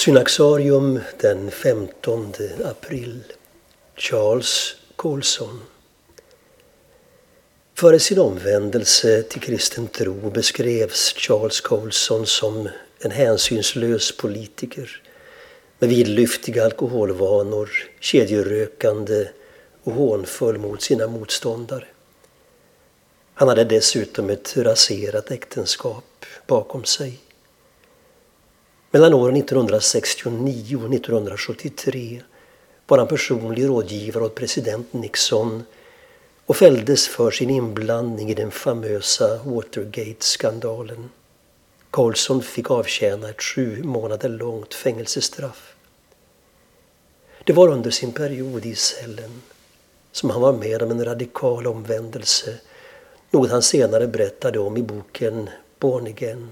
Synaxarium den 15 april. Charles Colson. Före sin omvändelse till kristen tro beskrevs Charles Colson som en hänsynslös politiker med vidlyftiga alkoholvanor, kedjerökande och hånfull mot sina motståndare. Han hade dessutom ett raserat äktenskap bakom sig. Mellan åren 1969 och 1973 var han personlig rådgivare åt president Nixon och fälldes för sin inblandning i den famösa Watergate-skandalen. Carlson fick avtjäna ett sju månader långt fängelsestraff. Det var under sin period i cellen som han var med om en radikal omvändelse, något han senare berättade om i boken Born Again.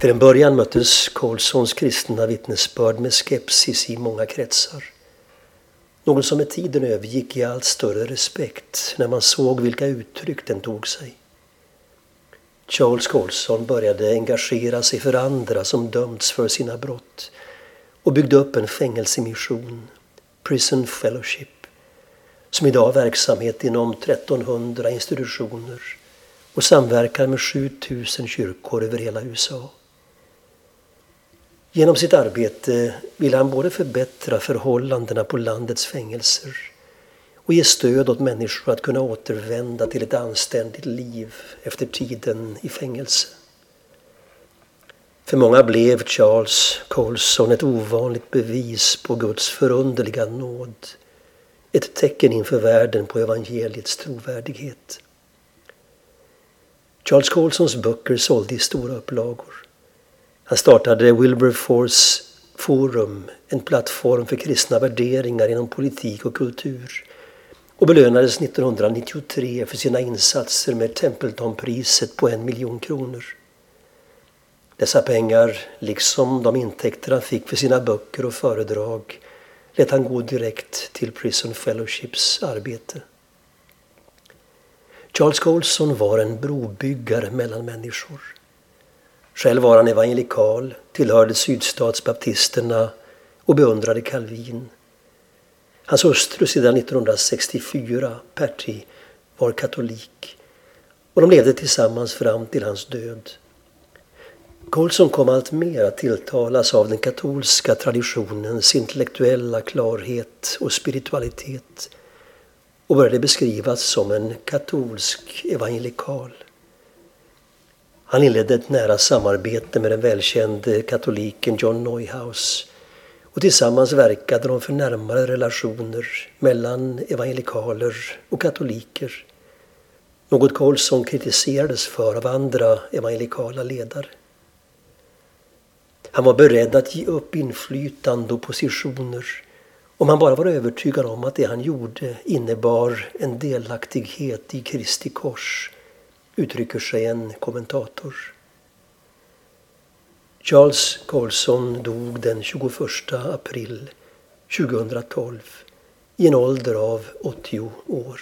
Till en början möttes Colsons kristna vittnesbörd med skepsis i många kretsar. Något som med tiden övergick i allt större respekt när man såg vilka uttryck den tog sig. Charles Colson började engagera sig för andra som dömts för sina brott och byggde upp en fängelsemission, Prison Fellowship, som idag har verksamhet inom 1300 institutioner och samverkar med 7000 kyrkor över hela USA. Genom sitt arbete vill han både förbättra förhållandena på landets fängelser och ge stöd åt människor att kunna återvända till ett anständigt liv efter tiden i fängelse. För många blev Charles Colson ett ovanligt bevis på Guds förunderliga nåd. Ett tecken inför världen på evangeliets trovärdighet. Charles Colsons böcker sålde i stora upplagor. Han startade Wilberforce Forum, en plattform för kristna värderingar inom politik och kultur och belönades 1993 för sina insatser med Templetonpriset på en miljon kronor. Dessa pengar, liksom de intäkter han fick för sina böcker och föredrag, lät han gå direkt till Prison Fellowships arbete. Charles Colson var en brobyggare mellan människor. Själv var han evangelikal, tillhörde sydstatsbaptisterna och beundrade Calvin. Hans hustru sedan 1964, Patty, var katolik och de levde tillsammans fram till hans död. Colson kom allt mer att tilltalas av den katolska traditionens intellektuella klarhet och spiritualitet och började beskrivas som en katolsk evangelikal. Han inledde ett nära samarbete med den välkände katoliken John Neuhaus och tillsammans verkade de för närmare relationer mellan evangelikaler och katoliker. Något Colson kritiserades för av andra evangelikala ledare. Han var beredd att ge upp inflytande och positioner om han bara var övertygad om att det han gjorde innebar en delaktighet i Kristi kors uttrycker sig en kommentator. Charles Colson dog den 21 april 2012 i en ålder av 80 år.